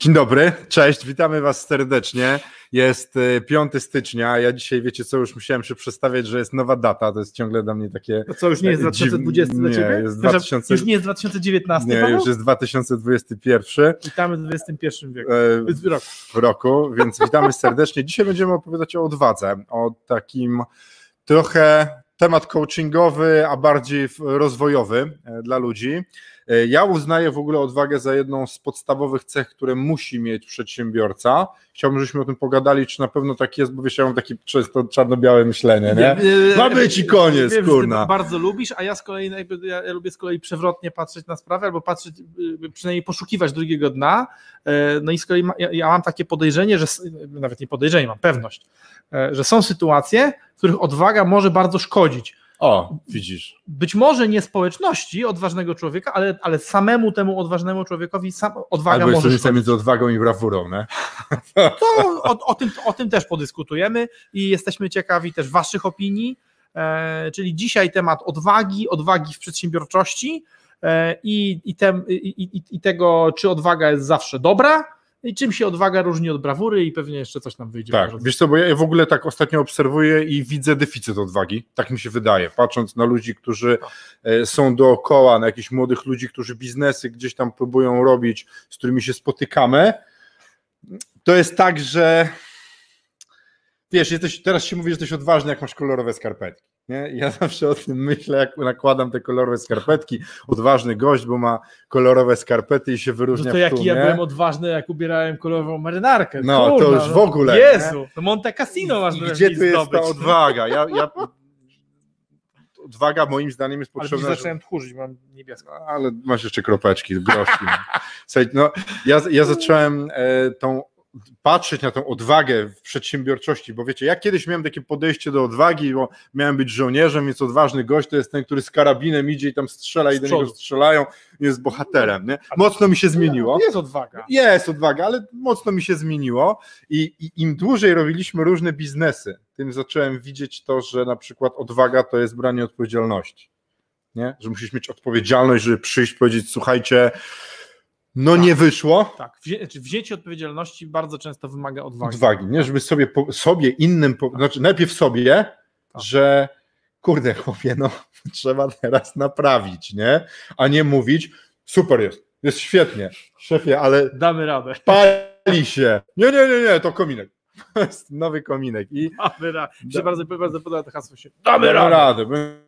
Dzień dobry, cześć, witamy Was serdecznie. Jest 5 y, stycznia, ja dzisiaj, wiecie co, już musiałem się przestawiać, że jest nowa data, to jest ciągle dla mnie takie... To co, już nie jest 2020 dziw... dla Ciebie? Nie, jest 2000... Już nie jest 2019, Nie, Paweł? już jest 2021. Witamy w XXI wieku. E, w roku. w roku, więc witamy serdecznie. Dzisiaj będziemy opowiadać o odwadze, o takim trochę temat coachingowy, a bardziej rozwojowy e, dla ludzi. E, ja uznaję w ogóle odwagę za jedną z podstawowych cech, które musi mieć przedsiębiorca. Chciałbym, żebyśmy o tym pogadali, czy na pewno tak jest, bo wiesz, ja mam takie często czarno-białe myślenie, nie? Ma być i koniec, Wiem, kurna. Ty bardzo lubisz, a ja z kolei ja, ja lubię z kolei przewrotnie patrzeć na sprawę, albo patrzeć, y, przynajmniej poszukiwać drugiego dna. E, no i z kolei ja, ja mam takie podejrzenie, że nawet nie podejrzenie, mam pewność, e, że są sytuacje, w których odwaga może bardzo szkodzić. O, widzisz. Być może nie społeczności odważnego człowieka, ale, ale samemu temu odważnemu człowiekowi sam, odwaga Albo może jest między odwagą i brawurą, nie? To o, o, tym, o tym też podyskutujemy i jesteśmy ciekawi też waszych opinii, e, czyli dzisiaj temat odwagi, odwagi w przedsiębiorczości e, i, i, tem, i, i tego, czy odwaga jest zawsze dobra, i czym się odwaga różni od brawury i pewnie jeszcze coś nam wyjdzie. Tak, wiesz co, bo ja w ogóle tak ostatnio obserwuję i widzę deficyt odwagi, tak mi się wydaje, patrząc na ludzi, którzy e, są dookoła, na jakichś młodych ludzi, którzy biznesy gdzieś tam próbują robić, z którymi się spotykamy, to jest tak, że wiesz, jesteś, teraz się mówi, że jesteś odważny, jak masz kolorowe skarpetki. Nie? Ja zawsze o tym myślę, jak nakładam te kolorowe skarpetki. Odważny gość, bo ma kolorowe skarpety i się wyróżnia no to jaki ja byłem odważny, jak ubierałem kolorową marynarkę. No, Kurna, to już w ogóle. Jezu, to Monte Cassino masz I Gdzie tu jest ta odwaga? Ja, ja... Odwaga moim zdaniem jest Ale potrzebna. dziś zacząłem tchórzyć, mam niebieską. Ale masz jeszcze kropeczki, groszki. No. Słuchaj, no, ja, ja zacząłem e, tą patrzeć na tą odwagę w przedsiębiorczości, bo wiecie, ja kiedyś miałem takie podejście do odwagi, bo miałem być żołnierzem, więc odważny gość to jest ten, który z karabinem idzie i tam strzela i do niego strzelają jest bohaterem. Nie? Mocno mi się zmieniło. Jest odwaga. Jest odwaga, ale mocno mi się zmieniło i, i im dłużej robiliśmy różne biznesy, tym zacząłem widzieć to, że na przykład odwaga to jest branie odpowiedzialności. Nie? Że musisz mieć odpowiedzialność, żeby przyjść, powiedzieć, słuchajcie, no tak, nie wyszło. Tak, Wzię, znaczy wzięcie odpowiedzialności bardzo często wymaga odwagi. Odwagi, nie? Żeby sobie, sobie innym, po, znaczy najpierw sobie, tak. że kurde chłopie, no trzeba teraz naprawić, nie? A nie mówić, super jest, jest świetnie, szefie, ale damy radę. Pali się. Nie, nie, nie, nie, to kominek. Nowy kominek. I damy radę. Mi się bardzo, bardzo podoba to hasło się. Damy, damy radę. radę.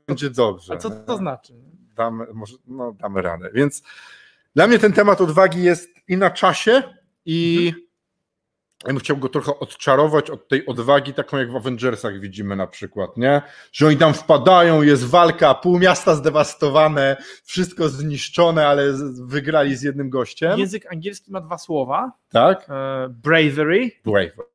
będzie dobrze. A co to znaczy? Damy, może, no, damy radę. Więc dla mnie ten temat odwagi jest i na czasie, i mhm. ja bym chciał go trochę odczarować od tej odwagi, taką jak w Avengersach widzimy na przykład, nie? Że oni tam wpadają, jest walka, pół miasta zdewastowane, wszystko zniszczone, ale wygrali z jednym gościem. Język angielski ma dwa słowa. Tak? E, bravery. Bravery.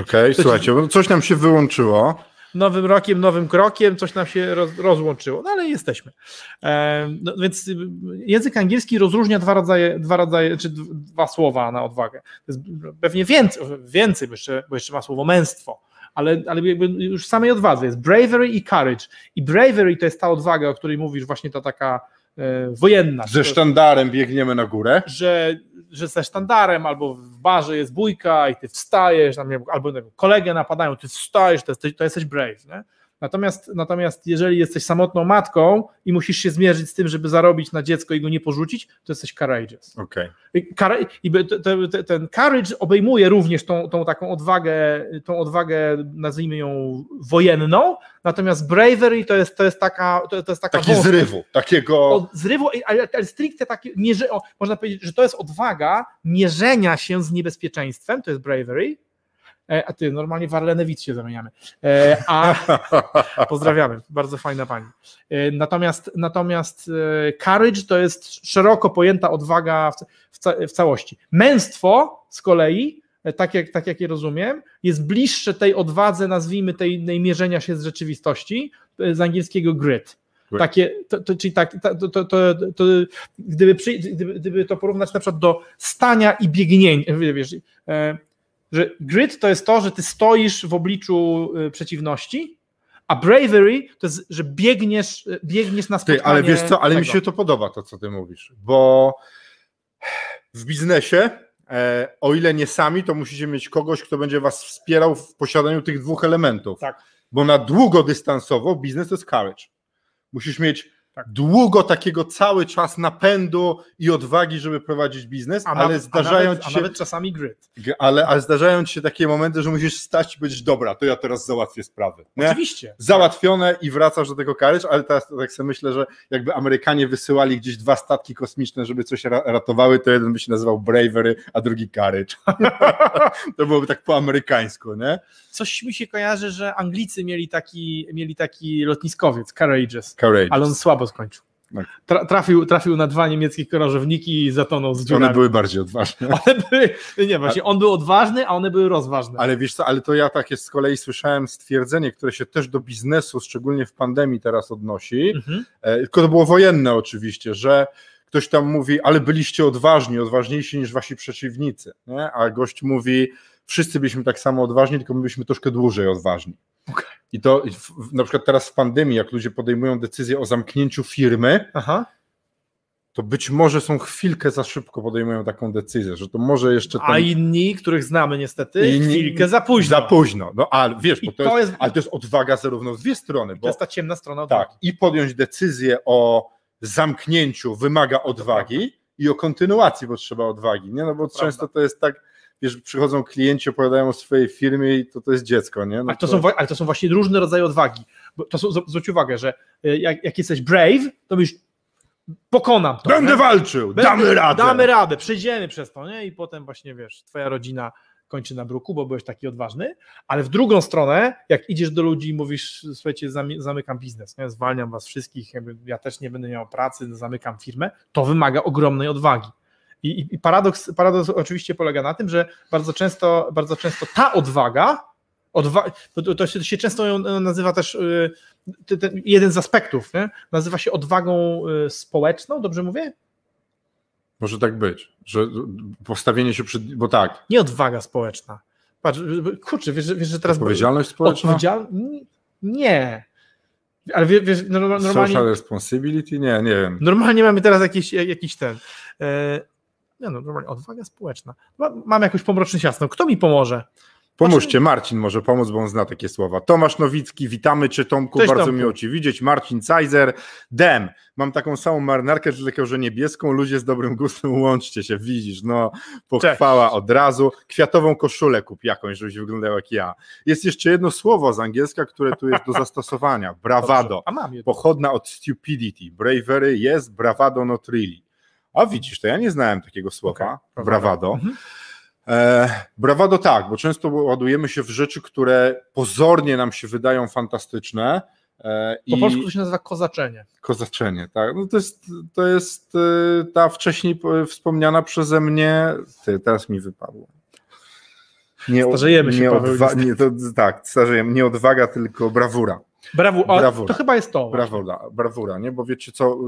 Okej, okay, słuchajcie, ci... coś nam się wyłączyło. Nowym rokiem, nowym krokiem, coś nam się roz, rozłączyło, no ale jesteśmy. E, no, więc język angielski rozróżnia dwa rodzaje, dwa rodzaje, czy dwa słowa na odwagę. To jest pewnie więcej, więcej bo, jeszcze, bo jeszcze ma słowo męstwo ale, ale już w samej odwadze jest bravery i courage. I bravery to jest ta odwaga, o której mówisz, właśnie ta taka wojenna. Ze sztandarem biegniemy na górę. Że że ze sztandarem albo w barze jest bójka i ty wstajesz, albo kolegę napadają, ty wstajesz, to jesteś, to jesteś brave. Nie? Natomiast, natomiast jeżeli jesteś samotną matką i musisz się zmierzyć z tym, żeby zarobić na dziecko i go nie porzucić, to jesteś courageous. Okay. I ten courage obejmuje również tą, tą taką odwagę, tą odwagę, nazwijmy ją wojenną, natomiast bravery to jest, to jest taka to, to jest taka Taki zrywu, takiego... Od zrywu, ale, ale stricte takie, mierzy, można powiedzieć, że to jest odwaga mierzenia się z niebezpieczeństwem, to jest bravery, a ty, normalnie Warlenewicz się zamieniamy. E, a pozdrawiamy, bardzo fajna pani. E, natomiast, natomiast courage to jest szeroko pojęta odwaga w, w, ca w całości. Męstwo z kolei, tak jak, tak jak je rozumiem, jest bliższe tej odwadze, nazwijmy tej, tej mierzenia się z rzeczywistości, z angielskiego grit. Takie, to, to, czyli tak, to, to, to, to gdyby, przy, gdyby, gdyby, to porównać na przykład do stania i biegnięcia, wiesz, e, że grit to jest to, że ty stoisz w obliczu e, przeciwności, a bravery to jest, że biegniesz, e, biegniesz na spotkanie. Ty, ale wiesz co, ale tego. mi się to podoba, to co ty mówisz, bo w biznesie, e, o ile nie sami, to musicie mieć kogoś, kto będzie was wspierał w posiadaniu tych dwóch elementów. Tak. Bo na długodystansowo biznes to jest courage. Musisz mieć. Długo takiego cały czas napędu i odwagi, żeby prowadzić biznes, a ale nawet, zdarzają ci się. A nawet czasami gryt. Ale, ale zdarzają ci się takie momenty, że musisz stać i powiedzieć, dobra, to ja teraz załatwię sprawy. Nie? Oczywiście. Załatwione i wracasz do tego courage, ale teraz tak sobie myślę, że jakby Amerykanie wysyłali gdzieś dwa statki kosmiczne, żeby coś ratowały, to jeden by się nazywał Bravery, a drugi Courage. to byłoby tak po amerykańsku, nie? Coś mi się kojarzy, że Anglicy mieli taki, mieli taki lotniskowiec, Courageous, Courageous. ale on słabo skończył. Tak. Tra, trafił, trafił na dwa niemieckie krążowniki i zatonął z dziurami. One były bardziej odważne. One były, nie, właśnie on był odważny, a one były rozważne. Ale wiesz co, ale to ja takie z kolei słyszałem stwierdzenie, które się też do biznesu, szczególnie w pandemii teraz odnosi, mhm. e, tylko to było wojenne oczywiście, że ktoś tam mówi, ale byliście odważni, odważniejsi niż wasi przeciwnicy, nie? a gość mówi, wszyscy byliśmy tak samo odważni, tylko my byliśmy troszkę dłużej odważni. Okay. I to na przykład teraz w pandemii, jak ludzie podejmują decyzję o zamknięciu firmy, Aha. to być może są chwilkę za szybko podejmują taką decyzję, że to może jeszcze. A inni, których znamy niestety, inni... chwilkę za późno. Za późno. No ale wiesz, bo to, to jest, jest, ale to jest odwaga zarówno z dwie strony. Bo, to jest ta ciemna strona odwagi. Tak, i podjąć decyzję o zamknięciu wymaga odwagi i o kontynuacji potrzeba odwagi. Nie? No bo często to jest tak wiesz, przychodzą klienci, opowiadają o swojej firmie i to, to jest dziecko, nie? No ale, to, to... Są, ale to są właśnie różne rodzaje odwagi. Bo to są, zwróć uwagę, że y, jak, jak jesteś brave, to byś pokonam to. Będę nie? walczył, Będę, damy radę. Damy radę, przejdziemy przez to, nie? I potem właśnie, wiesz, twoja rodzina kończy na bruku, bo byłeś taki odważny, ale w drugą stronę, jak idziesz do ludzi i mówisz, słuchajcie, zamykam biznes, nie? zwalniam was wszystkich, ja też nie będę miał pracy, zamykam firmę, to wymaga ogromnej odwagi. I, i paradoks, paradoks oczywiście polega na tym, że bardzo często, bardzo często ta odwaga, odwa to, to, się, się, często nazywa też y, ten, jeden z aspektów, nie? nazywa się odwagą y, społeczną, dobrze mówię? Może tak być, że postawienie się przed, bo tak. Nie odwaga społeczna. Patrz, kurczę, wiesz, wiesz że teraz... Odpowiedzialność społeczna? Odpowiedzial... Nie. Ale wiesz, normalnie... Social responsibility? Nie, nie wiem. Normalnie mamy teraz jakiś, jakiś ten... Nie no, normalnie odwaga społeczna. Mam jakoś pomroczny ciasno. Kto mi pomoże? Pomóżcie, Marcin może pomóc, bo on zna takie słowa. Tomasz Nowicki, witamy Cię Tomku, Cześć, bardzo Tomku. miło Cię widzieć. Marcin Cajzer, Dem, mam taką samą marynarkę, tylko że niebieską, ludzie z dobrym gustem, łączcie się, widzisz, no pochwała Cześć. od razu. Kwiatową koszulę kup jakąś, żebyś wyglądał jak ja. Jest jeszcze jedno słowo z angielska, które tu jest do zastosowania, bravado, A mam pochodna od stupidity, bravery jest, bravado not really. A widzisz, to ja nie znałem takiego słowa, okay. bravado. Mhm. E, brawado tak, bo często ładujemy się w rzeczy, które pozornie nam się wydają fantastyczne. E, po i... polsku to się nazywa kozaczenie. Kozaczenie, tak. No to jest, to jest e, ta wcześniej wspomniana przeze mnie, ty, teraz mi wypadło. Nie, starzejemy się, nie, odwa- nie to, Tak, starzejemy, nie odwaga, tylko brawura. Brawu, brawura. To chyba jest to. Brawura, brawura, nie? bo wiecie co,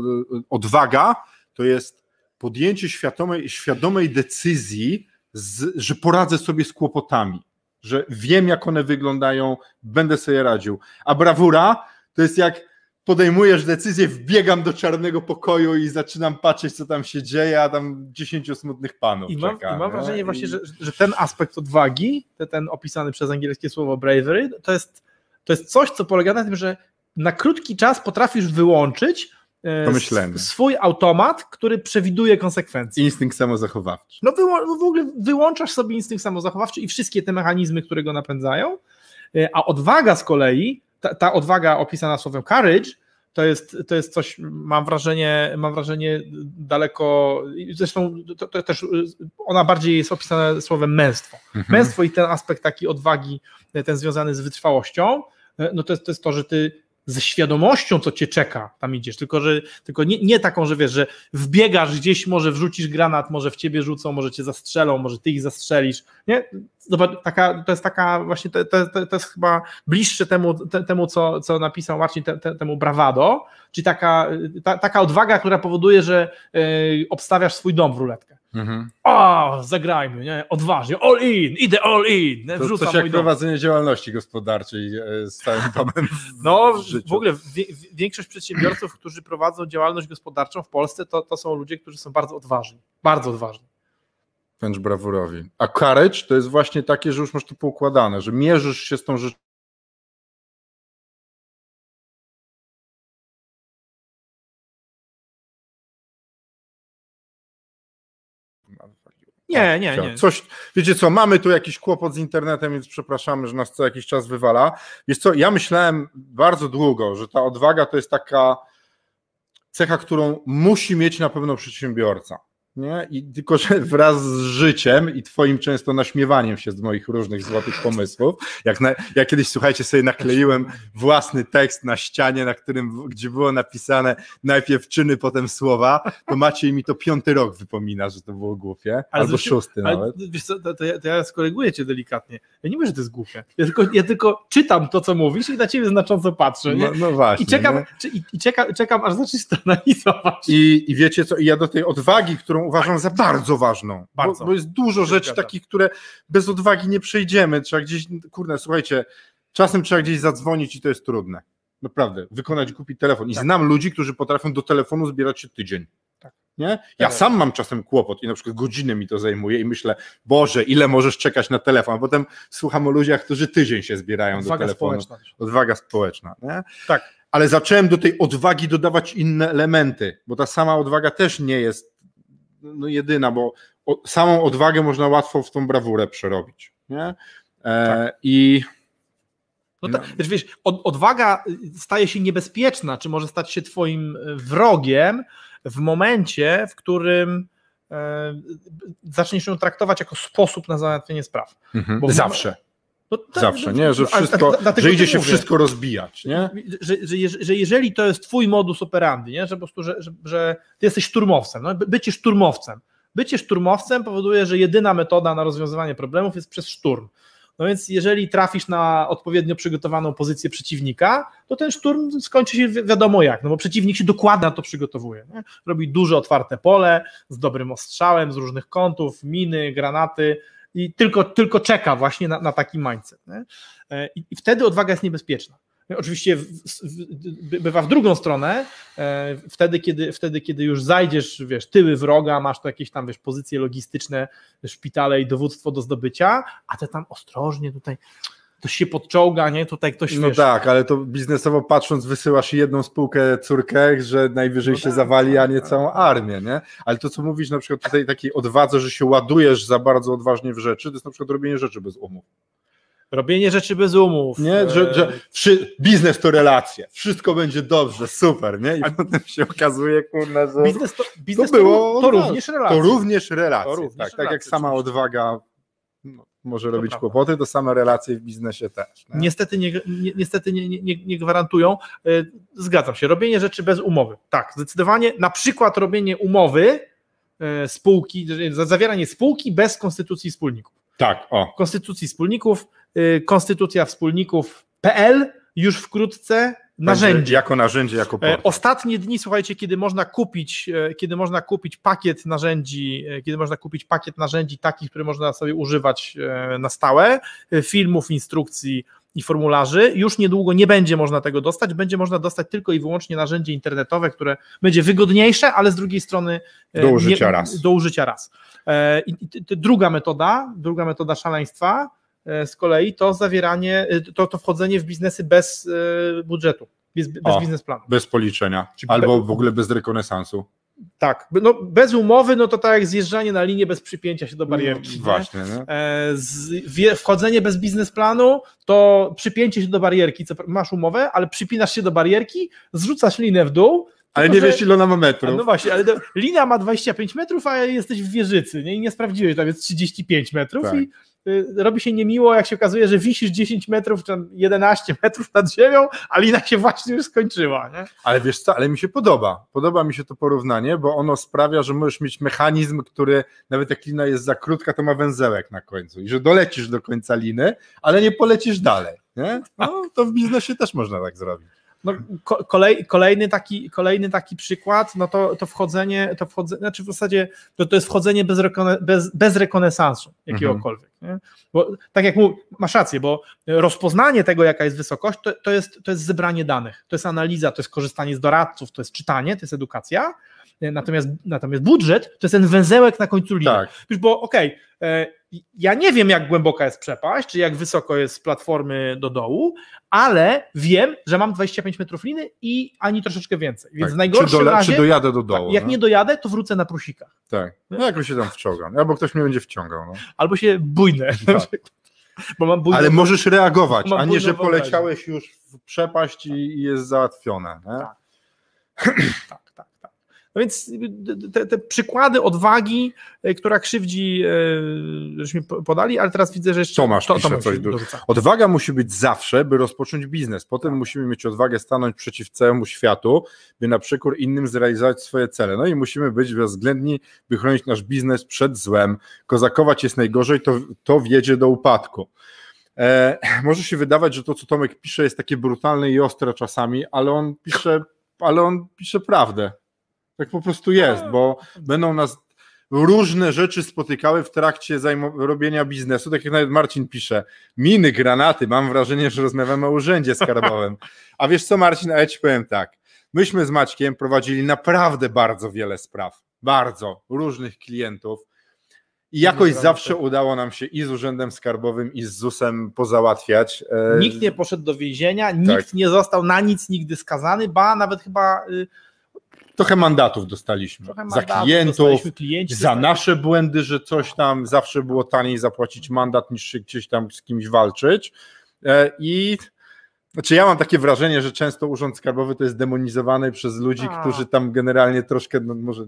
odwaga to jest podjęcie świadomej, świadomej decyzji, z, że poradzę sobie z kłopotami, że wiem, jak one wyglądają, będę sobie radził. A brawura to jest jak podejmujesz decyzję, wbiegam do czarnego pokoju i zaczynam patrzeć, co tam się dzieje, a tam dziesięciu smutnych panów I mam, czeka, i mam wrażenie I... właśnie, że, że ten aspekt odwagi, ten opisany przez angielskie słowo bravery, to jest, to jest coś, co polega na tym, że na krótki czas potrafisz wyłączyć. Swój automat, który przewiduje konsekwencje. Instynkt samozachowawczy. No w ogóle wyłączasz sobie instynkt samozachowawczy i wszystkie te mechanizmy, które go napędzają, e, a odwaga z kolei, ta, ta odwaga opisana słowem courage, to jest, to jest coś, mam wrażenie, mam wrażenie daleko, zresztą to, to też ona bardziej jest opisana słowem męstwo. Mhm. Męstwo i ten aspekt takiej odwagi, ten związany z wytrwałością, no to jest, to jest to, że ty ze świadomością, co cię czeka, tam idziesz, tylko, że, tylko nie, nie taką, że wiesz, że wbiegasz gdzieś, może wrzucisz granat, może w ciebie rzucą, może cię zastrzelą, może ty ich zastrzelisz, nie? Zobacz, taka, to jest taka właśnie, to, to, to jest chyba bliższe temu, te, temu co, co napisał Marcin, te, te, temu bravado, czyli taka, ta, taka odwaga, która powoduje, że y, obstawiasz swój dom w ruletkę. Mhm. O, zagrajmy, nie? odważnie, all in, idę all in. To wrzucam coś jak prowadzenie działalności gospodarczej e, z całym domem w No, w, w ogóle większość przedsiębiorców, którzy prowadzą działalność gospodarczą w Polsce, to, to są ludzie, którzy są bardzo odważni, bardzo odważni. Wręcz brawurowi. A courage to jest właśnie takie, że już masz to poukładane, że mierzysz się z tą rzeczą Nie, nie, nie. Coś, wiecie co, mamy tu jakiś kłopot z internetem, więc przepraszamy, że nas co jakiś czas wywala. Wiesz co, ja myślałem bardzo długo, że ta odwaga to jest taka cecha, którą musi mieć na pewno przedsiębiorca nie? I tylko, że wraz z życiem i twoim często naśmiewaniem się z moich różnych złotych pomysłów, jak, na, jak kiedyś, słuchajcie, sobie nakleiłem własny tekst na ścianie, na którym, gdzie było napisane najpierw czyny, potem słowa, to Maciej mi to piąty rok wypomina, że to było głupie, ale albo zresztą, szósty ale, nawet. Wiesz co, to, to, ja, to ja skoryguję cię delikatnie. Ja nie mówię, że to jest głupie. Ja tylko, ja tylko czytam to, co mówisz i na ciebie znacząco patrzę. No, no właśnie. I czekam, i, i czekam, czekam, aż zaczniesz to analizować. I, I wiecie co, i ja do tej odwagi, którą uważam za bardzo ważną. Bardzo. Bo, bo jest dużo rzeczy takich, które bez odwagi nie przejdziemy. Trzeba gdzieś, kurde, słuchajcie, czasem trzeba gdzieś zadzwonić i to jest trudne. Naprawdę, wykonać głupi telefon. I tak. znam ludzi, którzy potrafią do telefonu zbierać się tydzień. Tak. Nie? Ja tak. sam mam czasem kłopot i na przykład godzinę mi to zajmuje i myślę, Boże, ile możesz czekać na telefon, a potem słucham o ludziach, którzy tydzień się zbierają Odwaga do telefonu. Społeczna. Odwaga społeczna. Nie? Tak. Ale zacząłem do tej odwagi dodawać inne elementy, bo ta sama odwaga też nie jest no jedyna, bo o, samą odwagę można łatwo w tą brawurę przerobić. Nie? E, tak. I. No tak, no. wiesz, od, odwaga staje się niebezpieczna, czy może stać się twoim wrogiem w momencie, w którym e, zaczniesz ją traktować jako sposób na załatwienie spraw. Mhm. Bo Zawsze. No, tak, Zawsze, nie? Że, wszystko, że idzie się mówię. wszystko rozbijać, nie? Że, że, że, jeżeli to jest twój modus operandi, nie? Że po prostu, że, że, że ty jesteś szturmowcem, no? bycie szturmowcem. Bycie szturmowcem powoduje, że jedyna metoda na rozwiązywanie problemów jest przez szturm. No więc jeżeli trafisz na odpowiednio przygotowaną pozycję przeciwnika, to ten szturm skończy się wiadomo jak, no bo przeciwnik się dokładnie na to przygotowuje. Nie? Robi duże otwarte pole z dobrym ostrzałem, z różnych kątów, miny, granaty, i tylko, tylko czeka właśnie na, na taki mindset. E, I, I, wtedy odwaga jest niebezpieczna. Oczywiście bywa w drugą stronę, e, wtedy kiedy, wtedy, kiedy już zajdziesz, wiesz, tyły wroga, masz tu jakieś tam, wiesz, pozycje logistyczne, szpitale i dowództwo do zdobycia, a te tam ostrożnie tutaj ktoś się podczołga, nie? Tutaj ktoś No wiesz, tak, ale to biznesowo patrząc, wysyłasz jedną spółkę córkę, że najwyżej no się tak, zawali, a nie tak. całą armię, nie? Ale to, co mówisz na przykład tutaj takiej odwadze, że się ładujesz za bardzo odważnie w rzeczy, to jest na przykład robienie rzeczy bez umów. Robienie rzeczy bez umów. Nie, że, że wszy, biznes to relacje, wszystko będzie dobrze, super, nie? I a potem się okazuje, kurna, że biznes to, biznes to, było, to, również relacje. To również relacje, to również tak, relacje, tak jak sama odwaga może robić prawda. kłopoty, to same relacje w biznesie też. Nie? Niestety, nie, nie, niestety nie, nie, nie gwarantują. E, zgadzam się, robienie rzeczy bez umowy. Tak, zdecydowanie. Na przykład robienie umowy e, spółki, zawieranie spółki bez konstytucji wspólników. Tak, o. Konstytucji wspólników, e, konstytucja wspólników.pl już wkrótce narzędzie. Jako narzędzie, jako port. Ostatnie dni, słuchajcie, kiedy można kupić, kiedy można kupić pakiet narzędzi, kiedy można kupić pakiet narzędzi takich, które można sobie używać na stałe, filmów, instrukcji i formularzy. Już niedługo nie będzie można tego dostać, będzie można dostać tylko i wyłącznie narzędzie internetowe, które będzie wygodniejsze, ale z drugiej strony do użycia nie, raz. Do użycia raz. I druga metoda, druga metoda szaleństwa, E, z kolei to zawieranie, e, to, to wchodzenie w biznesy bez e, budżetu, bez, bez biznesplanu. Bez policzenia, albo w ogóle bez rekonesansu. Tak, no bez umowy, no to tak jak zjeżdżanie na linię bez przypięcia się do barierki. No, właśnie, no. E, z, wchodzenie bez biznesplanu, to przypięcie się do barierki, co, masz umowę, ale przypinasz się do barierki, zrzucasz linę w dół. Ale tylko, nie że- wiesz ile ona ma A metrów. No właśnie, ale to, linia ma 25 metrów, a jesteś w wieżycy nie? i nie sprawdziłeś, tam jest 35 metrów Tak. i robi się niemiło, jak się okazuje, że wisisz 10 metrów, czy tam 11 metrów nad ziemią, a lina się właśnie już skończyła. Nie? Ale wiesz co, ale mi się podoba. Podoba mi się to porównanie, bo ono sprawia, że możesz mieć mechanizm, który nawet jak lina jest za krótka, to ma węzełek na końcu i że dolecisz do końca liny, ale nie polecisz dalej. Nie? No, to w biznesie też można tak zrobić. No, ko- kolej, kolejny, taki, kolejny taki przykład, no to, to wchodzenie, to wchodzenie, znaczy w zasadzie to, to jest wchodzenie bez, rekone, bez, bez rekonesansu jakiegokolwiek. Nie? Bo tak jak mów, masz rację, bo rozpoznanie tego, jaka jest wysokość, to, to, jest, to jest zebranie danych, to jest analiza, to jest korzystanie z doradców, to jest czytanie, to jest edukacja. Natomiast, natomiast budżet to jest ten węzełek na końcu linii. Tak. Wiesz, bo okej, e, ja nie wiem, jak głęboka jest przepaść, czy jak wysoko jest z platformy do dołu, ale wiem, że mam 25 metrów liny i ani troszeczkę więcej. Więc tak. w najgorszym czy, dole, razie, czy dojadę do dołu. tak, jak no? nie dojadę, to wrócę na prusikach. Tak. No jakoś się tam wciągam. Albo ktoś mnie będzie wciągał. No. Albo się bójnę. Tak. Bo mam bójne, Ale możesz reagować, a nie, że poleciałeś już w przepaść i, i jest załatwione. Tak, tak. No więc te, te przykłady odwagi, e, która krzywdzi, żeśmy po- podali, ale teraz widzę, że jeszcze Tomasz pisze Tomasz coś dorzuca. Odwaga musi być zawsze, by rozpocząć biznes. Potem musimy mieć odwagę stanąć przeciw całemu światu, by na przekór innym zrealizować swoje cele. No i musimy być bezwzględni, by chronić nasz biznes przed złem. Kozakować jest najgorzej, to, to wiedzie do upadku. E, może się wydawać, że to, co Tomek pisze, jest takie brutalne i ostre czasami, ale on pisze, ale on pisze prawdę. Tak po prostu jest, bo będą nas różne rzeczy spotykały w trakcie robienia biznesu, tak jak nawet Marcin pisze, miny, granaty, mam wrażenie, że rozmawiamy o urzędzie skarbowym. A wiesz co Marcin, a ja ci powiem tak, myśmy z Maćkiem prowadzili naprawdę bardzo wiele spraw, bardzo, różnych klientów i jakoś zawsze udało nam się i z urzędem skarbowym i z ZUS-em pozałatwiać. E, Nikt nie poszedł do więzienia, nikt Tak. nie został na nic nigdy skazany, ba nawet chyba y, Trochę mandatów dostaliśmy trochę za mandatów klientów, klienci za nasze błędy, że coś tam zawsze było taniej zapłacić mandat niż się gdzieś tam z kimś walczyć. E, I znaczy ja mam takie wrażenie, że często Urząd Skarbowy to jest demonizowany przez ludzi, A. którzy tam generalnie troszkę, no może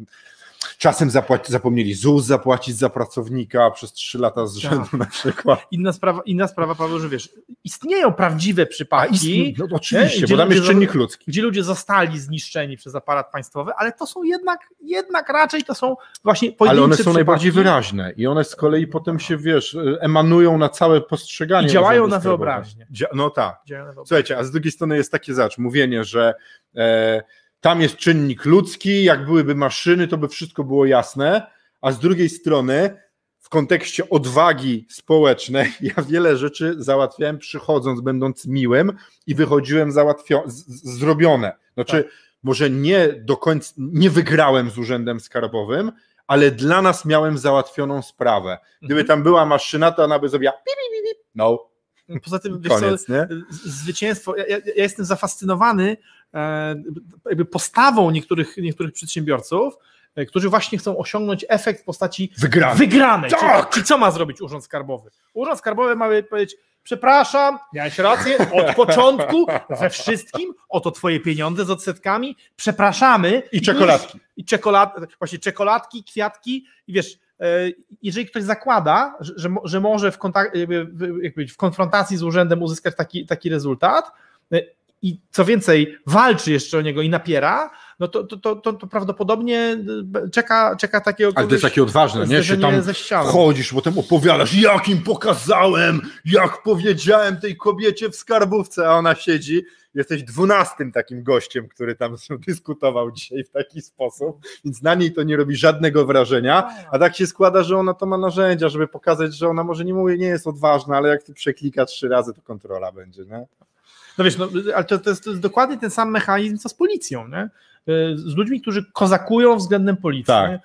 czasem zapłaci, zapomnieli ZUS zapłacić za pracownika przez trzy lata z rzędu Tak. na przykład. Inna sprawa, inna sprawa, Paweł, że wiesz, istnieją prawdziwe przypadki, no, oczywiście, Gdzie bo tam ludzie jest czynnik ludzki. gdzie ludzie zostali zniszczeni przez aparat państwowy, ale to są jednak, jednak raczej to są właśnie pojedyncze Ale one są przypadki najbardziej wyraźne i one z kolei potem się, wiesz, emanują na całe postrzeganie. I działają na wyobraźnię. Dzia- No tak. Słuchajcie, a z drugiej strony jest takie zacz, mówienie, że e, tam jest czynnik ludzki, jak byłyby maszyny, to by wszystko było jasne, a z drugiej strony w kontekście odwagi społecznej ja wiele rzeczy załatwiałem przychodząc, będąc miłym i wychodziłem załatwio- z- z- zrobione. Znaczy, może nie do końca, nie wygrałem z urzędem skarbowym, ale dla nas miałem załatwioną sprawę. Gdyby Mhm. tam była maszyna, to ona by zrobiła no, Poza tym, wiesz co, koniec, zwycięstwo. Ja, ja, jestem zafascynowany jakby postawą niektórych, niektórych przedsiębiorców, e, którzy właśnie chcą osiągnąć efekt w postaci Wygrałem. wygranej. Tak! Czyli, czyli co ma zrobić Urząd Skarbowy? Urząd Skarbowy ma powiedzieć, przepraszam, miałeś rację, od początku, we wszystkim, oto twoje pieniądze z odsetkami, przepraszamy. I czekoladki. I czekolad, właśnie czekoladki, kwiatki i wiesz, e, jeżeli ktoś zakłada, że, że, mo- że może w, jakby, w- konfrontacji z urzędem uzyskać taki, taki rezultat e, i co więcej walczy jeszcze o niego i napiera, no to, to, to, to, prawdopodobnie e, czeka, czeka takiego Ale to jest takie odważne, nie? Się tam wchodzisz, potem opowiadasz, jak im pokazałem, jak powiedziałem tej kobiecie w skarbówce, a ona siedzi. Jesteś dwunastym takim gościem, który tam dyskutował dzisiaj w taki sposób, więc na niej to nie robi żadnego wrażenia, a tak się składa, że ona to ma narzędzia, żeby pokazać, że ona może nie mówi, nie jest odważna, ale jak ty przeklika trzy razy, to kontrola będzie, nie? No wiesz, no, ale to, to, jest, to jest dokładnie ten sam mechanizm, co z policją, nie? Y, Z ludźmi, którzy kozakują względem policji. Tak.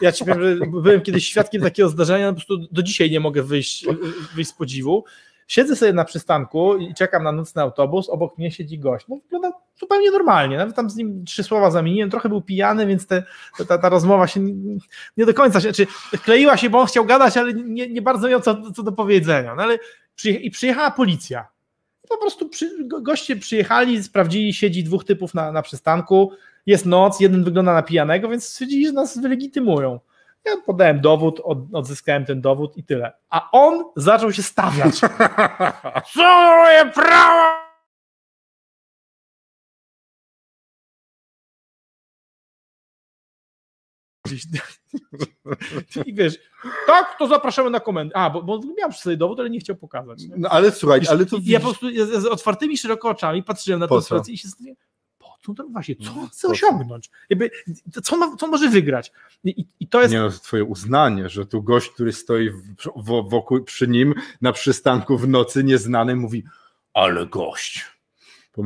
Ja ci powiem, że byłem kiedyś świadkiem takiego zdarzenia, po prostu do dzisiaj nie mogę wyjść, wyjść z podziwu. siedzę sobie na przystanku i czekam na nocny autobus, obok mnie siedzi gość. No wygląda zupełnie normalnie, nawet tam z nim trzy słowa zamieniłem, trochę był pijany, więc te, ta, ta rozmowa się nie, nie do końca, się, czy kleiła się, bo on chciał gadać, ale nie, nie bardzo miał co, co do powiedzenia. No ale przyje, i przyjechała policja. Po prostu przy, goście przyjechali, sprawdzili, siedzi dwóch typów na, na przystanku, jest noc, jeden wygląda na pijanego, więc stwierdzili, że nas wylegitymują. Ja podałem dowód, od, odzyskałem ten dowód i tyle. A on zaczął się stawiać. Co moje prawo? I wiesz, tak, to zapraszamy na komendę. A, bo, bo miałem przy sobie dowód, ale nie chciał pokazać. Nie? No ale słuchaj, ale to Ja po prostu z, z otwartymi szeroko oczami patrzyłem na Po tę sytuację i się zastanawiałem, po co to właśnie, co No, on chce osiągnąć? Jakby, co, ma, co może wygrać? I, i- to jest Nie no, to twoje uznanie, że tu gość, który stoi w, wokół, przy nim na przystanku w nocy nieznany mówi, ale gość.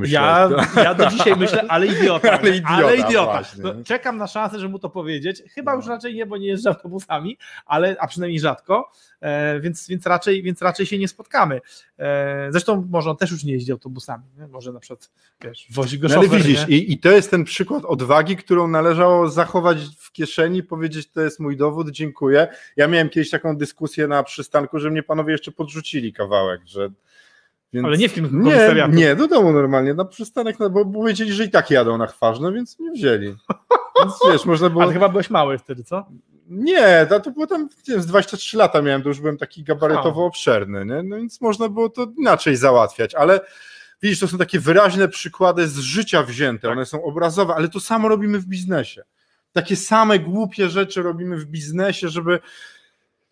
Ja, ja do dzisiaj myślę, ale idiota. Ale idiota, ale idiota. właśnie. No, czekam na szansę, żeby mu to powiedzieć. Chyba No. już raczej nie, bo nie jeżdżę autobusami, ale, a przynajmniej rzadko, e, więc, więc, raczej, więc raczej się nie spotkamy. E, zresztą może on też już nie jeździ autobusami. Nie? Może na przykład wiesz, wozi go No, ale widzisz, i, i to jest ten przykład odwagi, którą należało zachować w kieszeni, powiedzieć, to jest mój dowód, dziękuję. Ja miałem kiedyś taką dyskusję na przystanku, że mnie panowie jeszcze podrzucili kawałek, że. Więc... Ale nie w tym Nie, nie, do domu normalnie, na przystanek, no, bo powiedzieli, że i tak jadą na chważno, więc nie wzięli. Więc wiesz, można było. Ale chyba byłeś mały wtedy, co? Nie, to, to było tam, wiem, z 23 lata miałem, to już byłem taki gabarytowo obszerny, nie? No więc można było to inaczej załatwiać, ale widzisz, to są takie wyraźne przykłady z życia wzięte, one są obrazowe, ale to samo robimy w biznesie. Takie same głupie rzeczy robimy w biznesie, żeby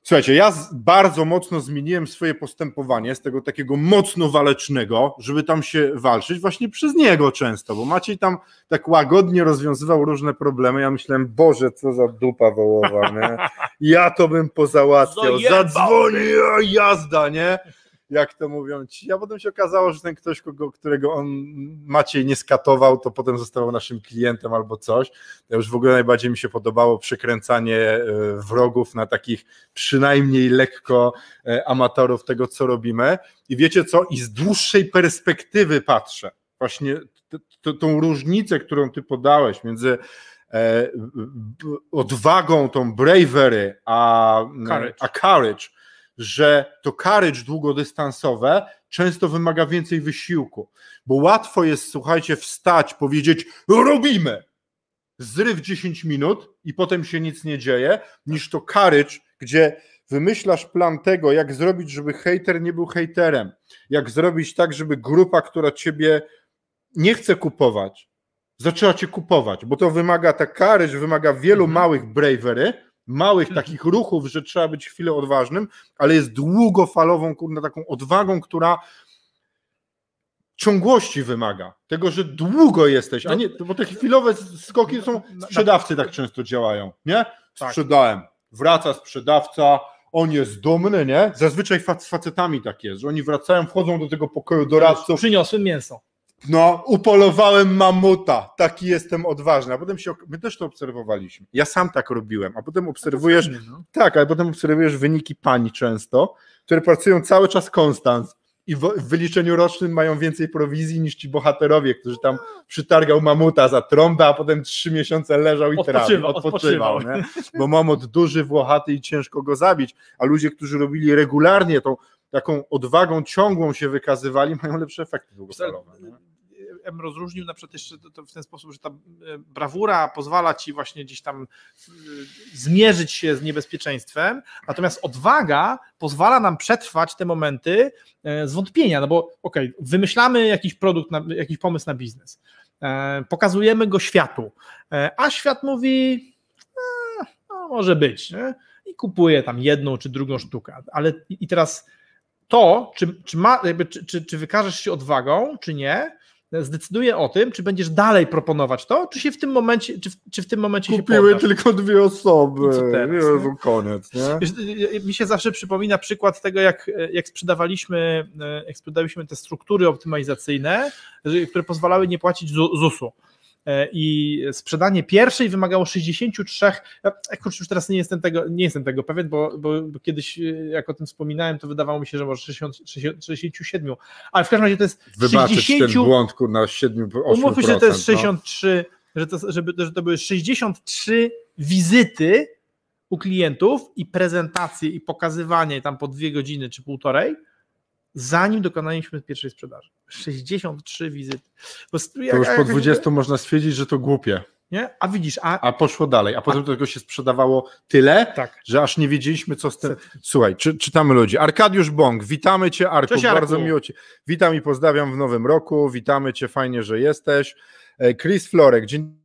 Słuchajcie, ja bardzo mocno zmieniłem swoje postępowanie z tego takiego mocno walecznego, żeby tam się walczyć, właśnie przez niego często, bo Maciej tam tak łagodnie rozwiązywał różne problemy. Ja myślałem, Boże, co za dupa wołowa, nie? Ja to bym pozałatwiał, zadzwoni, jazda, nie? Jak to mówią ci. A potem się okazało, że ten ktoś, kogo, którego on Maciej nie skatował, to potem został naszym klientem albo coś. To już w ogóle najbardziej mi się podobało przekręcanie e, wrogów na takich przynajmniej lekko e, amatorów tego, co robimy. I wiecie co? I z dłuższej perspektywy patrzę. Właśnie t- t- tą różnicę, którą ty podałeś między e, odwagą, tą bravery, a Courage. a courage, że to courage długodystansowe często wymaga więcej wysiłku, bo łatwo jest, słuchajcie, wstać, powiedzieć robimy, zryw 10 minut i potem się nic nie dzieje, niż to courage, gdzie wymyślasz plan tego, jak zrobić, żeby hejter nie był hejterem, jak zrobić tak, żeby grupa, która ciebie nie chce kupować, zaczęła cię kupować, bo to wymaga, ta courage wymaga wielu Mhm. małych bravery, małych takich ruchów, że trzeba być chwilę odważnym, ale jest długofalową, kurna, taką odwagą, która ciągłości wymaga. Tego, że długo jesteś, a nie, bo te chwilowe skoki są, sprzedawcy tak często działają, nie? Tak. Sprzedałem, wraca sprzedawca, on jest dumny, nie? Zazwyczaj z facetami tak jest, że oni wracają, wchodzą do tego pokoju doradców, Przyniosłem mięso. No, upolowałem mamuta, taki jestem odważny, a potem się, my też to obserwowaliśmy, ja sam tak robiłem, a potem obserwujesz, No. tak, ale potem obserwujesz wyniki pań często, które pracują cały czas konstans i w, w wyliczeniu rocznym mają więcej prowizji niż ci bohaterowie, którzy tam przytargał mamuta za trąbę, a potem trzy miesiące leżał i trawił, Odpoczywał, odpoczywał, odpoczywał. nie? bo mamut duży, włochaty i ciężko go zabić, a ludzie, którzy robili regularnie tą taką odwagą ciągłą się wykazywali, mają lepsze efekty długofalowe. Bym rozróżnił na przykład jeszcze w ten sposób, że ta e, brawura pozwala ci właśnie gdzieś tam e, zmierzyć się z niebezpieczeństwem, natomiast odwaga pozwala nam przetrwać te momenty e, zwątpienia, no bo okej, wymyślamy jakiś produkt, jakiś pomysł na biznes, pokazujemy go światu, a świat mówi "A, no, może być nie? i kupuje tam jedną czy drugą sztukę, ale i teraz to, czy, czy, ma, jakby, czy, czy, czy wykażesz się odwagą, czy nie, zdecyduje o tym, czy będziesz dalej proponować to, czy się w tym momencie, czy w, czy w tym momencie Kupiły się poddasz. tylko dwie osoby. I co teraz, Jezu, koniec, nie? Y, y, Mi się zawsze przypomina przykład tego, jak, jak sprzedawaliśmy, y, jak sprzedawaliśmy te struktury optymalizacyjne, które pozwalały nie płacić ZU- ZUS-u. E, i sprzedanie pierwszej wymagało 63, ja, kurczę, już teraz nie jestem tego, nie jestem tego pewien, bo, bo, bo kiedyś e, jak o tym wspominałem, to wydawało mi się, że może 60, 60, 67, ale w każdym razie to jest Wybaczyć 60, ten błąd, kurna, 7 8%. umówmy się, że to jest no. 63, że, to, żeby, że to były 63 wizyty u klientów i prezentacje i pokazywanie tam po dwie godziny czy półtorej, zanim dokonaliśmy pierwszej sprzedaży. 63 wizyty. To już po 20 można stwierdzić, że to głupie. Nie? A widzisz, a, A poszło dalej, a potem do tego się sprzedawało tyle, tak. że aż nie wiedzieliśmy, co z tym. Słuchaj, czy, czytamy ludzi. Arkadiusz Bąk, witamy Cię, Arku. Cześć, Arku. Bardzo miło Cię. Witam i pozdrawiam w nowym roku. Witamy Cię, fajnie, że jesteś. E, Chris Florek, dzień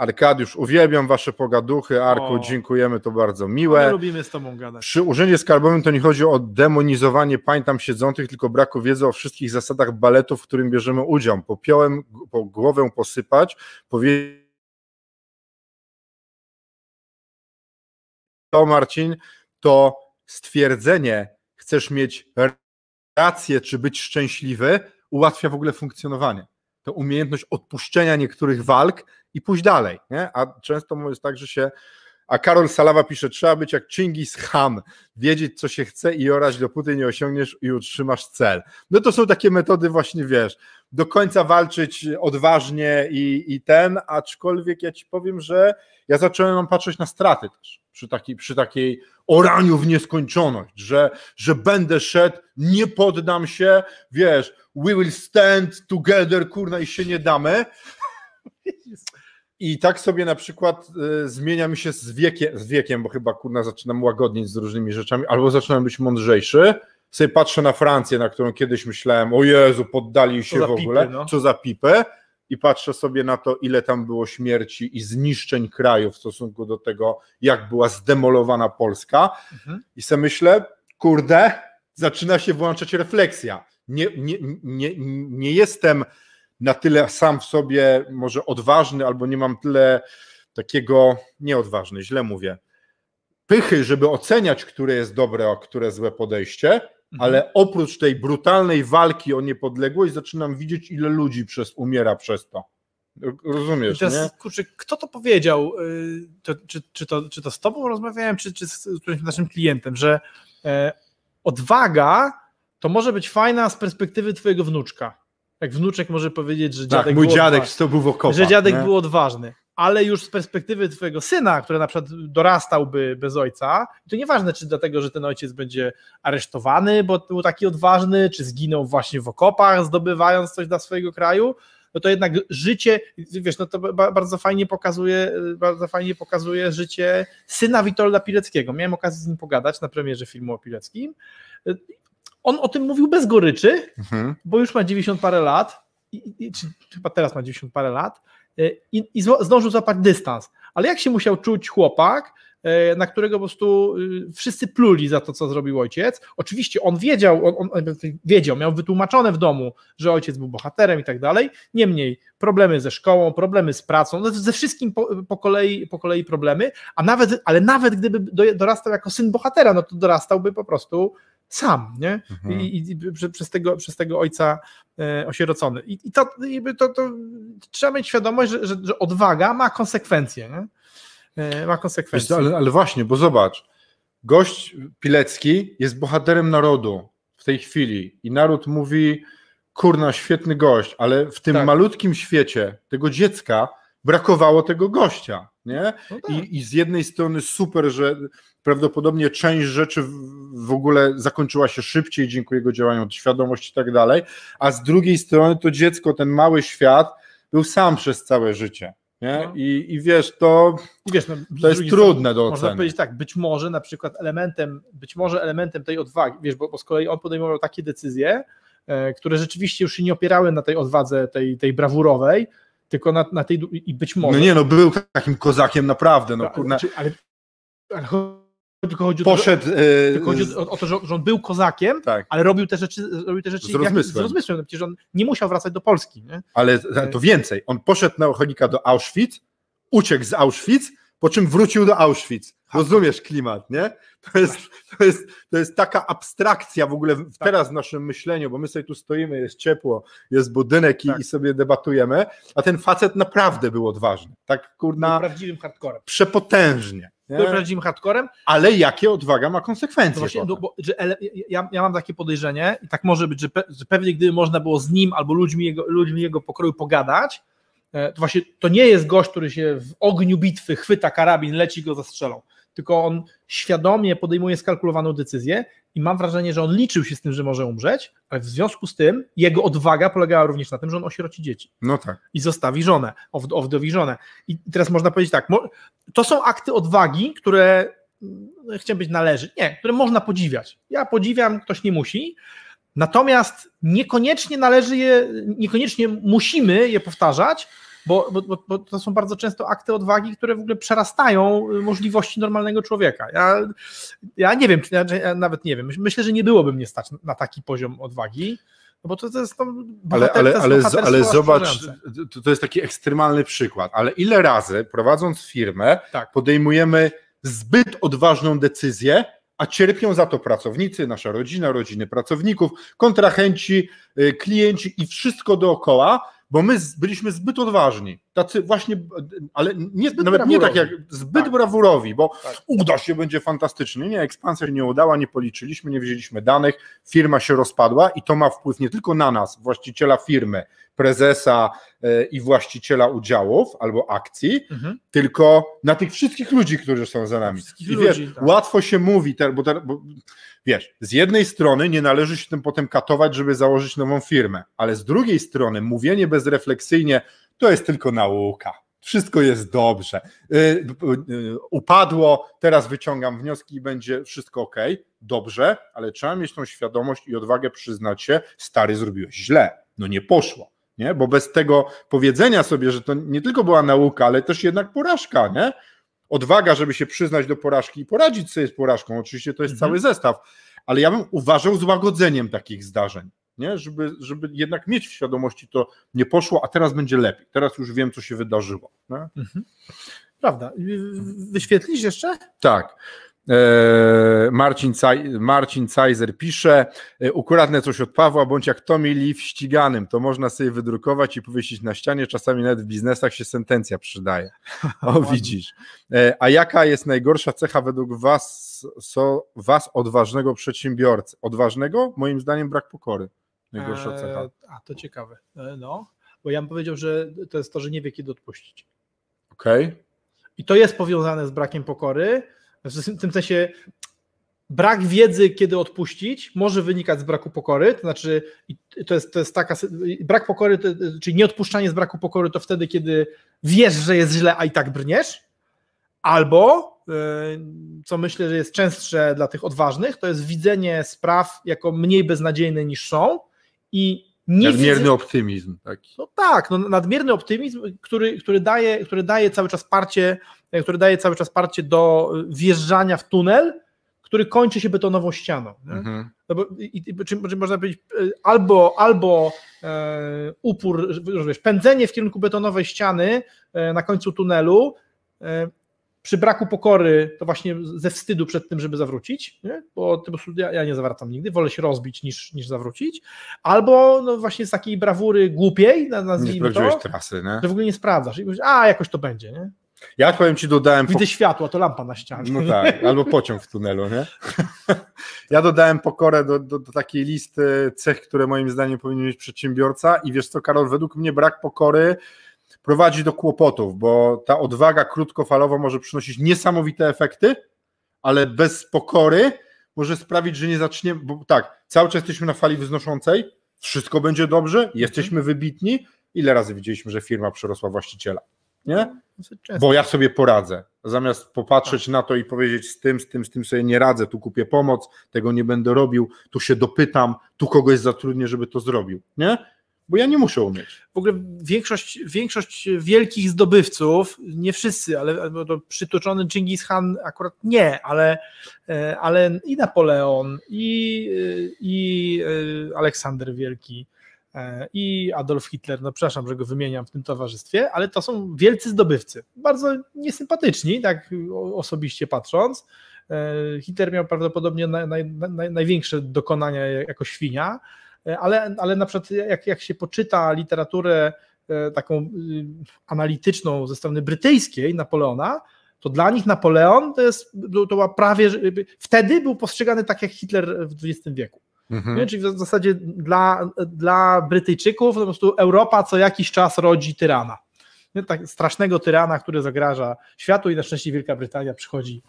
Arkadiusz, uwielbiam Wasze pogaduchy. Arku, O. dziękujemy, to bardzo My miłe. lubimy z tobą gadać. Przy urzędzie skarbowym to nie chodzi o demonizowanie pań tam siedzących, tylko braku wiedzy o wszystkich zasadach baletu, w którym bierzemy udział. Popiołem po głowę posypać, powiedzieć to Marcin, to stwierdzenie, chcesz mieć rację, czy być szczęśliwy, ułatwia w ogóle funkcjonowanie. Umiejętność odpuszczenia niektórych walk i pójść dalej. Nie? A często jest tak, że się a Karol Salawa pisze, trzeba być jak Chingis Khan, wiedzieć co się chce i orać dopóty nie osiągniesz i utrzymasz cel. No to są takie metody właśnie, wiesz, do końca walczyć odważnie i, i ten, aczkolwiek ja ci powiem, że ja zacząłem patrzeć na straty też, przy, taki, przy takiej oraniu w nieskończoność, że, że będę szedł, nie poddam się, wiesz, we will stand together, kurna i się nie damy, i tak sobie na przykład y, zmienia mi się z wiekiem, z wiekiem, bo chyba kurna zaczynam łagodnieć z różnymi rzeczami, albo zaczynam być mądrzejszy. Sobie patrzę na Francję, na którą kiedyś myślałem, o Jezu, poddali się w ogóle, pipy, no. co za pipę. I patrzę sobie na to, ile tam było śmierci i zniszczeń kraju w stosunku do tego, jak była zdemolowana Polska. Mhm. I sobie myślę, kurde, zaczyna się włączać refleksja. Nie, nie, nie, nie jestem na tyle sam w sobie może odważny, albo nie mam tyle takiego, nieodważny, źle mówię, pychy, żeby oceniać, które jest dobre, a które złe podejście, Mhm. ale oprócz tej brutalnej walki o niepodległość zaczynam widzieć, ile ludzi przez, umiera przez to. I Rozumiesz, teraz, nie? kurczę, kto to powiedział? y, To, czy, czy, to, czy to z tobą rozmawiałem, czy, czy z którymś naszym klientem, że e, odwaga to może być fajna z perspektywy twojego wnuczka. Jak wnuczek może powiedzieć, że dziadek Tak, mój był dziadek był w okopach. że dziadek nie? był odważny. Ale już z perspektywy twojego syna, który na przykład dorastałby bez ojca, to nieważne, czy dlatego, że ten ojciec będzie aresztowany, bo był taki odważny, czy zginął właśnie w okopach, zdobywając coś dla swojego kraju, no to jednak życie, wiesz, no to ba- bardzo fajnie pokazuje, bardzo fajnie pokazuje życie syna Witolda Pileckiego. Miałem okazję z nim pogadać na premierze filmu o Pileckim. On o tym mówił bez goryczy, Mhm. bo już ma 90 parę lat, i, i, czy chyba teraz ma 90 parę lat, y, i, i zdążył złapać dystans. Ale jak się musiał czuć chłopak, y, na którego po prostu y, wszyscy pluli za to, co zrobił ojciec. Oczywiście on wiedział, on, on wiedział, miał wytłumaczone w domu, że ojciec był bohaterem i tak dalej. Niemniej problemy ze szkołą, problemy z pracą, no ze wszystkim po, po, kolei, po kolei problemy, a nawet, ale nawet gdyby do- dorastał jako syn bohatera, no to dorastałby po prostu sam, nie? Mhm. I, i, i prze- przez, tego, przez tego ojca e, osierocony. I, i to, to, to trzeba mieć świadomość, że, że, że odwaga ma konsekwencje, nie? E, ma konsekwencje. co, ale, ale właśnie, bo zobacz, gość Pilecki jest bohaterem narodu w tej chwili i naród mówi, kurna, świetny gość, ale w tym Tak. malutkim świecie tego dziecka brakowało tego gościa, nie? No tak. I, I z jednej strony super, że prawdopodobnie część rzeczy w- ogóle zakończyła się szybciej dzięki jego działaniom, świadomość i tak dalej, a z drugiej strony to dziecko, ten mały świat był sam przez całe życie, nie? No. I, I wiesz, to I wiesz, no, to jest trudne do Można oceny. powiedzieć tak, być może na przykład elementem, być może elementem tej odwagi, wiesz, bo, bo z kolei on podejmował takie decyzje, e, które rzeczywiście już się nie opierały na tej odwadze, tej, tej brawurowej, tylko na, na tej, i być może... No nie, no był takim kozakiem naprawdę, no ale, kurna. czy- ale, ale tylko chodzi o to, że- Poszedł Tylko chodzi e, o, o to, że, że on był kozakiem, tak, ale robił te rzeczy, robił te rzeczy Z jak- rozmysłem. z rozmysłem. No Przecież on nie musiał wracać do Polski. Nie? ale to więcej. On poszedł na ochotnika do Auschwitz, uciekł z Auschwitz, po czym wrócił do Auschwitz. Rozumiesz klimat, nie? To jest, to jest, to jest taka abstrakcja w ogóle w- Tak. teraz w naszym myśleniu, bo my sobie tu stoimy, jest ciepło, jest budynek i, Tak. i sobie debatujemy, a ten facet naprawdę był odważny. Tak Był kurna prawdziwym hardcorem. przepotężnie. Był Nie? prawdziwym hardcorem, Ale jakie odwaga ma konsekwencje? No właśnie, no bo, że ele, ja, ja mam takie podejrzenie i tak może być, że, pe, że pewnie gdyby można było z nim albo ludźmi jego, ludźmi jego pokroju pogadać, to właśnie to nie jest gość, który się w ogniu bitwy chwyta karabin, leci go zastrzelą, tylko on świadomie podejmuje skalkulowaną decyzję i mam wrażenie, że on liczył się z tym, że może umrzeć, ale w związku z tym jego odwaga polegała również na tym, że on osieroci dzieci No tak. i zostawi żonę, owd- owdowi żonę. I teraz można powiedzieć tak, to są akty odwagi, które mm, chciałem być należy, nie, które można podziwiać. Ja podziwiam, ktoś nie musi, natomiast niekoniecznie należy je, niekoniecznie musimy je powtarzać, bo, bo, bo, to są bardzo często akty odwagi, które w ogóle przerastają y, możliwości normalnego człowieka. Ja, ja nie wiem, czy ja, nawet nie wiem, Myś- myślę, że nie byłoby mnie stać na taki poziom odwagi, no bo to, to jest to Ale, ale, to jest ale, bohaterstwo ale zobacz, to, to jest taki ekstremalny przykład, ale ile razy prowadząc firmę Tak. podejmujemy zbyt odważną decyzję, a cierpią za to pracownicy, nasza rodzina, rodziny pracowników, kontrahenci, y, klienci i wszystko dookoła, bo my byliśmy zbyt odważni. Tacy właśnie, ale nie, Zbyt nawet nie tak jak zbyt Tak. brawurowi, bo Tak. uda się, będzie fantastycznie. Nie, ekspansja się nie udała, nie policzyliśmy, nie wzięliśmy danych, firma się rozpadła i to ma wpływ nie tylko na nas, właściciela firmy, prezesa e, i właściciela udziałów albo akcji, Mhm. tylko na tych wszystkich ludzi, którzy są za nami. Wszystkich I wiesz, ludzi, tak. łatwo się mówi, bo, bo wiesz, z jednej strony nie należy się tym potem katować, żeby założyć nową firmę, ale z drugiej strony mówienie bezrefleksyjnie to jest tylko nauka. Wszystko jest dobrze. Y, y, Upadło, teraz wyciągam wnioski i będzie wszystko ok. Dobrze, ale trzeba mieć tą świadomość i odwagę przyznać się, stary, zrobiłeś źle. No nie poszło. Nie? Bo bez tego powiedzenia sobie, że to nie tylko była nauka, ale też jednak porażka, nie? Odwaga, żeby się przyznać do porażki i poradzić sobie z porażką. Oczywiście to jest Mhm. cały zestaw, ale ja bym uważał złagodzeniem takich zdarzeń, nie? Żeby, żeby jednak mieć w świadomości to nie poszło, a teraz będzie lepiej. Teraz już wiem, co się wydarzyło. Nie? Prawda. Wyświetlisz jeszcze? Tak. Eee, Marcin, Marcin Cajzer pisze, e, ukradnę coś od Pawła, bądź jak Tommy Lee w ściganym, to można sobie wydrukować i powiesić na ścianie, czasami nawet w biznesach się sentencja przydaje. O, widzisz. E, A jaka jest najgorsza cecha według was, so, was odważnego przedsiębiorcy? Odważnego? Moim zdaniem brak pokory. Najgorsza cecha. Eee, A, to ciekawe. E, No, bo ja bym powiedział, że to jest to, że nie wie, kiedy odpuścić. Okej? I to jest powiązane z brakiem pokory. W tym sensie brak wiedzy, kiedy odpuścić, może wynikać z braku pokory. To znaczy, to jest, to jest taka. Brak pokory, to, czyli nieodpuszczanie z braku pokory, to wtedy, kiedy wiesz, że jest źle, a i tak brniesz. Albo, e, co myślę, że jest częstsze dla tych odważnych, to jest widzenie spraw jako mniej beznadziejne niż są i nie Nadmierny widzę- optymizm taki. no tak, no nadmierny optymizm, który, który, daje, który daje cały czas parcie, który daje cały czas parcie do wjeżdżania w tunel, który kończy się betonową ścianą. Mhm. No bo, i, i, czy, czy można powiedzieć, e, albo, albo e, upór, wiesz, pędzenie w kierunku betonowej ściany e, na końcu tunelu, e, przy braku pokory, to właśnie ze wstydu przed tym, żeby zawrócić, nie? bo po prostu ja, ja nie zawracam nigdy, wolę się rozbić niż, niż zawrócić, albo no właśnie z takiej brawury głupiej, na- Nie nazwijmy sprawdziłeś to, trasy, nie? że w ogóle nie sprawdzasz i mówisz, a jakoś to będzie, nie? Ja powiem ci, dodałem Widzę światło, to lampa na ścianie. No tak, albo pociąg w tunelu, nie? Ja dodałem pokorę do, do, do takiej listy cech, które moim zdaniem powinien mieć przedsiębiorca i wiesz co, Karol, według mnie brak pokory prowadzi do kłopotów, bo ta odwaga krótkofalowo może przynosić niesamowite efekty, ale bez pokory może sprawić, że nie zaczniemy, bo tak, cały czas jesteśmy na fali wznoszącej, wszystko będzie dobrze, jesteśmy wybitni. Ile razy widzieliśmy, że firma przerosła właściciela? Nie? Często. bo ja sobie poradzę. Zamiast popatrzeć na to i powiedzieć z tym, z tym, z tym sobie nie radzę, tu kupię pomoc, tego nie będę robił, tu się dopytam, tu kogoś zatrudnię, żeby to zrobił. Nie? Bo ja nie muszę umieć. w ogóle większość, większość wielkich zdobywców, nie wszyscy, ale to przytoczony Genghis Khan akurat nie, ale, e, ale i Napoleon, i, e, i e, Aleksander Wielki, i Adolf Hitler, no przepraszam, że go wymieniam w tym towarzystwie, ale to są wielcy zdobywcy, bardzo niesympatyczni, tak osobiście patrząc. Hitler miał prawdopodobnie naj, naj, naj, największe dokonania jako świnia, ale, ale na przykład jak, jak się poczyta literaturę taką analityczną ze strony brytyjskiej Napoleona, to dla nich Napoleon to, jest, to była prawie, wtedy był postrzegany tak jak Hitler w XX wieku. Mhm. Czyli w zasadzie dla, dla Brytyjczyków po prostu Europa co jakiś czas rodzi tyrana. Nie? Tak strasznego tyrana, który zagraża światu i na szczęście Wielka Brytania przychodzi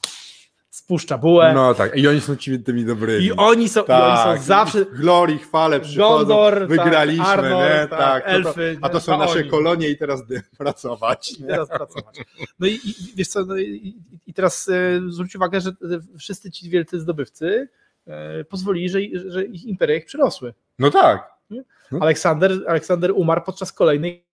spuszcza bułę. No tak, i oni są ci tymi dobrymi. I oni są, tak. i oni są tak. zawsze... Glorii, chwale przychodzą, Gondor, wygraliśmy, tak, Arnor, nie? Tak, tak elfy. To, a to są nasze oni. kolonie i teraz pracować. I teraz pracować. No i, i wiesz co, no i, i teraz e, zwróć uwagę, że wszyscy ci wielcy zdobywcy e, pozwolili, że, że ich imperia ich przyrosły. No tak. No. Aleksander, Aleksander umarł podczas kolejnej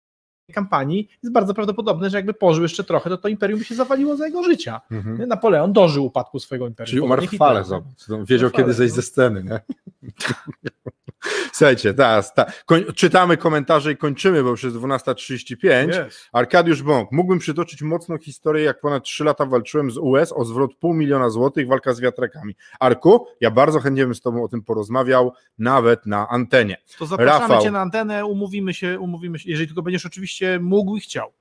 kampanii, jest bardzo prawdopodobne, że jakby pożył jeszcze trochę, to to imperium by się zawaliło za jego życia. Mhm. Napoleon dożył upadku swojego imperium. Czyli umarł w fale, wiedział kiedy zejść ze sceny. Nie? Słuchajcie, teraz ta, czytamy komentarze i kończymy, bo już jest 12.35. Yes. Arkadiusz Bąk. Mógłbym przytoczyć mocną historię, jak ponad 3 lata walczyłem z US o zwrot pół miliona złotych, walka z wiatrakami. Arku, ja bardzo chętnie bym z Tobą o tym porozmawiał, nawet na antenie. To zapraszamy Rafał. Cię na antenę, umówimy się, umówimy się, jeżeli tylko będziesz oczywiście mógł i chciał.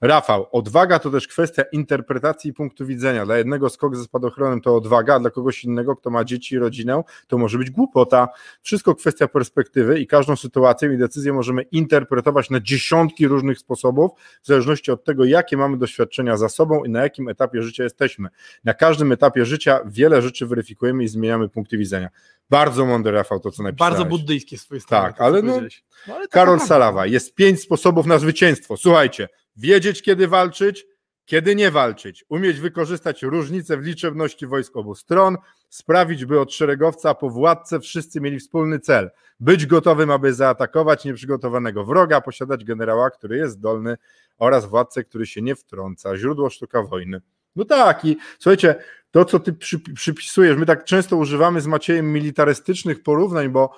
Rafał, odwaga to też kwestia interpretacji i punktu widzenia. Dla jednego skok ze spadochronem to odwaga, a dla kogoś innego, kto ma dzieci i rodzinę, to może być głupota. Wszystko kwestia perspektywy i każdą sytuację i decyzję możemy interpretować na dziesiątki różnych sposobów, w zależności od tego, jakie mamy doświadczenia za sobą i na jakim etapie życia jesteśmy. Na każdym etapie życia wiele rzeczy weryfikujemy i zmieniamy punkty widzenia. Bardzo mądry Rafał to, co napisałeś. Bardzo buddyjskie swoje strony. Tak, ale, no, no, ale Karol Salawa, jest pięć sposobów na zwycięstwo. Słuchajcie, wiedzieć kiedy walczyć, kiedy nie walczyć, umieć wykorzystać różnice w liczebności wojsk obu stron, sprawić, by od szeregowca po władcę wszyscy mieli wspólny cel, być gotowym, aby zaatakować nieprzygotowanego wroga, posiadać generała, który jest zdolny oraz władcę, który się nie wtrąca, źródło sztuka wojny. No tak i słuchajcie, to co ty przypisujesz, my tak często używamy z Maciejem militarystycznych porównań, bo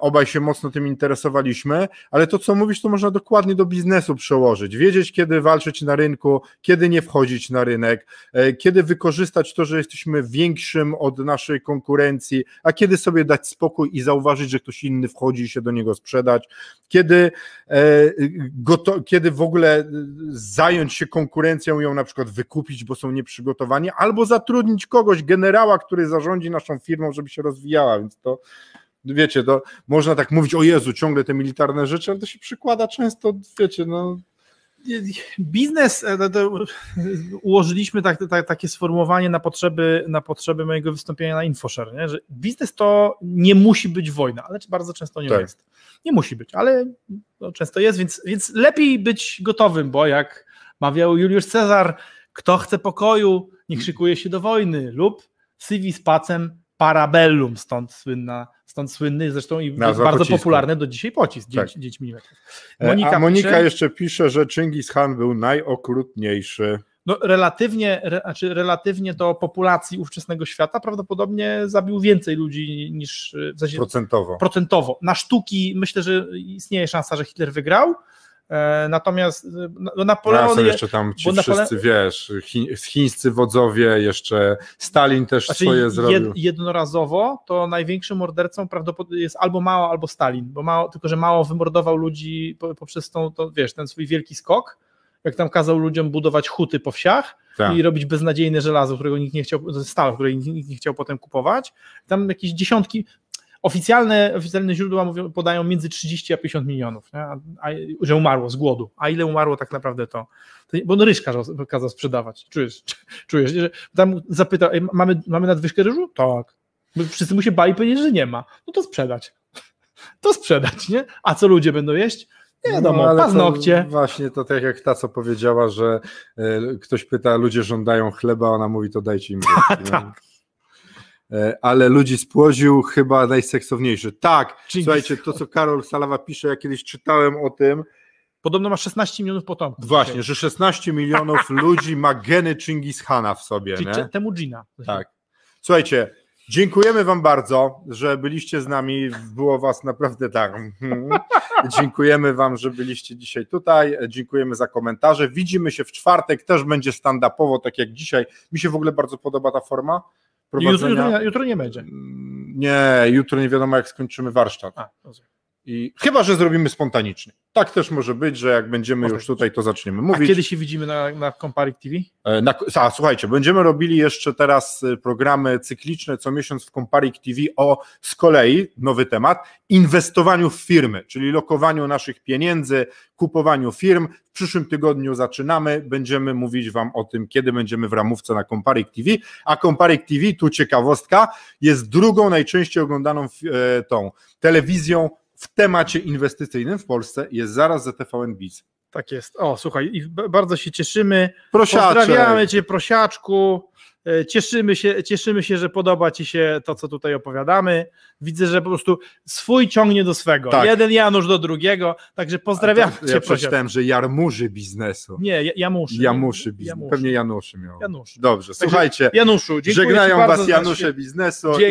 obaj się mocno tym interesowaliśmy, ale to, co mówisz, to można dokładnie do biznesu przełożyć. Wiedzieć, kiedy walczyć na rynku, kiedy nie wchodzić na rynek, e, kiedy wykorzystać to, że jesteśmy większym od naszej konkurencji, a kiedy sobie dać spokój i zauważyć, że ktoś inny wchodzi i się do niego sprzedać, kiedy, e, kiedy w ogóle zająć się konkurencją, ją na przykład wykupić, bo są nieprzygotowani, albo zatrudnić kogoś, generała, który zarządzi naszą firmą, żeby się rozwijała, więc to wiecie, to można tak mówić, o Jezu, ciągle te militarne rzeczy, ale to się przykłada często, wiecie, no biznes, e, ułożyliśmy tak, tak, takie sformułowanie na potrzeby, na potrzeby mojego wystąpienia na InfoShare, nie? że biznes to nie musi być wojna, ale bardzo często nie tak. jest. Nie musi być, ale no, często jest, więc, więc lepiej być gotowym, bo jak mawiał Juliusz Cezar, kto chce pokoju, niech szykuje się do wojny lub civis pacem parabellum, stąd słynna stąd słynny zresztą i Nazwa bardzo pocisku. popularny do dzisiaj pocisk, tak. 10, 10 mm. Monika A Monika pisze, jeszcze pisze, że Chingis Khan był najokrutniejszy. No, relatywnie, re, znaczy relatywnie do populacji ówczesnego świata prawdopodobnie zabił więcej ludzi niż w procentowo. procentowo. Na sztuki myślę, że istnieje szansa, że Hitler wygrał, natomiast e, no, Napoleon. No, jeszcze tam ci Napoleon... wszyscy wiesz, chi, chińscy wodzowie, jeszcze Stalin też znaczy, swoje zrobił. Jednorazowo to największym mordercą prawdopodobnie jest albo Mao, albo Stalin, bo mało, tylko że Mao wymordował ludzi poprzez tą, to, wiesz, ten swój wielki skok, jak tam kazał ludziom budować huty po wsiach tak. i robić beznadziejne żelazo, którego nikt nie chciał, stal, której nikt nie chciał potem kupować. Tam jakieś dziesiątki, Oficjalne, oficjalne źródła mówią, podają między 30 a 50 milionów, a, a, że umarło z głodu. A ile umarło tak naprawdę to? to bo no ryż kazał, kazał sprzedawać. Czujesz, czujesz że tam zapytał, mamy, mamy nadwyżkę ryżu? Tak. Wszyscy mu się bali powiedzieć, że nie ma. No to sprzedać. To sprzedać, nie? A co ludzie będą jeść? Nie wiadomo, no, paznokcie. To właśnie to tak jak ta, co powiedziała, że y, ktoś pyta, ludzie żądają chleba, ona mówi, to dajcie im. tak. E, ale ludzi spłodził chyba najseksowniejszy. Tak, słuchajcie, to co Karol Salawa pisze, ja kiedyś czytałem o tym. Podobno ma 16 milionów potomków. Właśnie, że 16 milionów ludzi ma geny Chingis Hana w sobie. Czyli nie? temu Gina. Tak. Słuchajcie, Dziękujemy Wam bardzo, że byliście z nami. Było Was naprawdę tak. mhm. Dziękujemy Wam, że byliście dzisiaj tutaj. Dziękujemy za komentarze. Widzimy się w czwartek. Też będzie stand-upowo, tak jak dzisiaj. Mi się w ogóle bardzo podoba ta forma. Jutro, prowadzenia. jutro, nie- jutro nie będzie. Nie, jutro nie wiadomo, jak skończymy warsztat. A, rozumiem. I chyba, że zrobimy spontanicznie. Tak też może być, że jak będziemy już tutaj, to zaczniemy A mówić. kiedy się widzimy na, na Comparik TV? E, Na, a, słuchajcie, będziemy robili jeszcze teraz e, programy cykliczne co miesiąc w Comparik TV o z kolei, nowy temat, inwestowaniu w firmy, czyli lokowaniu naszych pieniędzy, kupowaniu firm. W przyszłym tygodniu zaczynamy, będziemy mówić Wam o tym, kiedy będziemy w ramówce na Comparik TV, a Comparik TV, tu ciekawostka, jest drugą najczęściej oglądaną e, tą telewizją w temacie inwestycyjnym w Polsce, jest zaraz za TVN Biz. Tak jest. O, słuchaj, i bardzo się cieszymy. Prosiaczek. Pozdrawiamy Cię, prosiaczku. E, Cieszymy się, cieszymy się, że podoba Ci się to, co tutaj opowiadamy. Widzę, że po prostu swój ciągnie do swego. Tak. Jeden Janusz do drugiego. Także pozdrawiamy to Cię, Ja przeczytałem, że jarmuży biznesu. Nie, ja- Jamuszy. Jamuszy biznesu. Pewnie Januszy miał. Januszy. Dobrze, słuchajcie. Januszu, dziękuję Żegnają Was Janusze biznesu.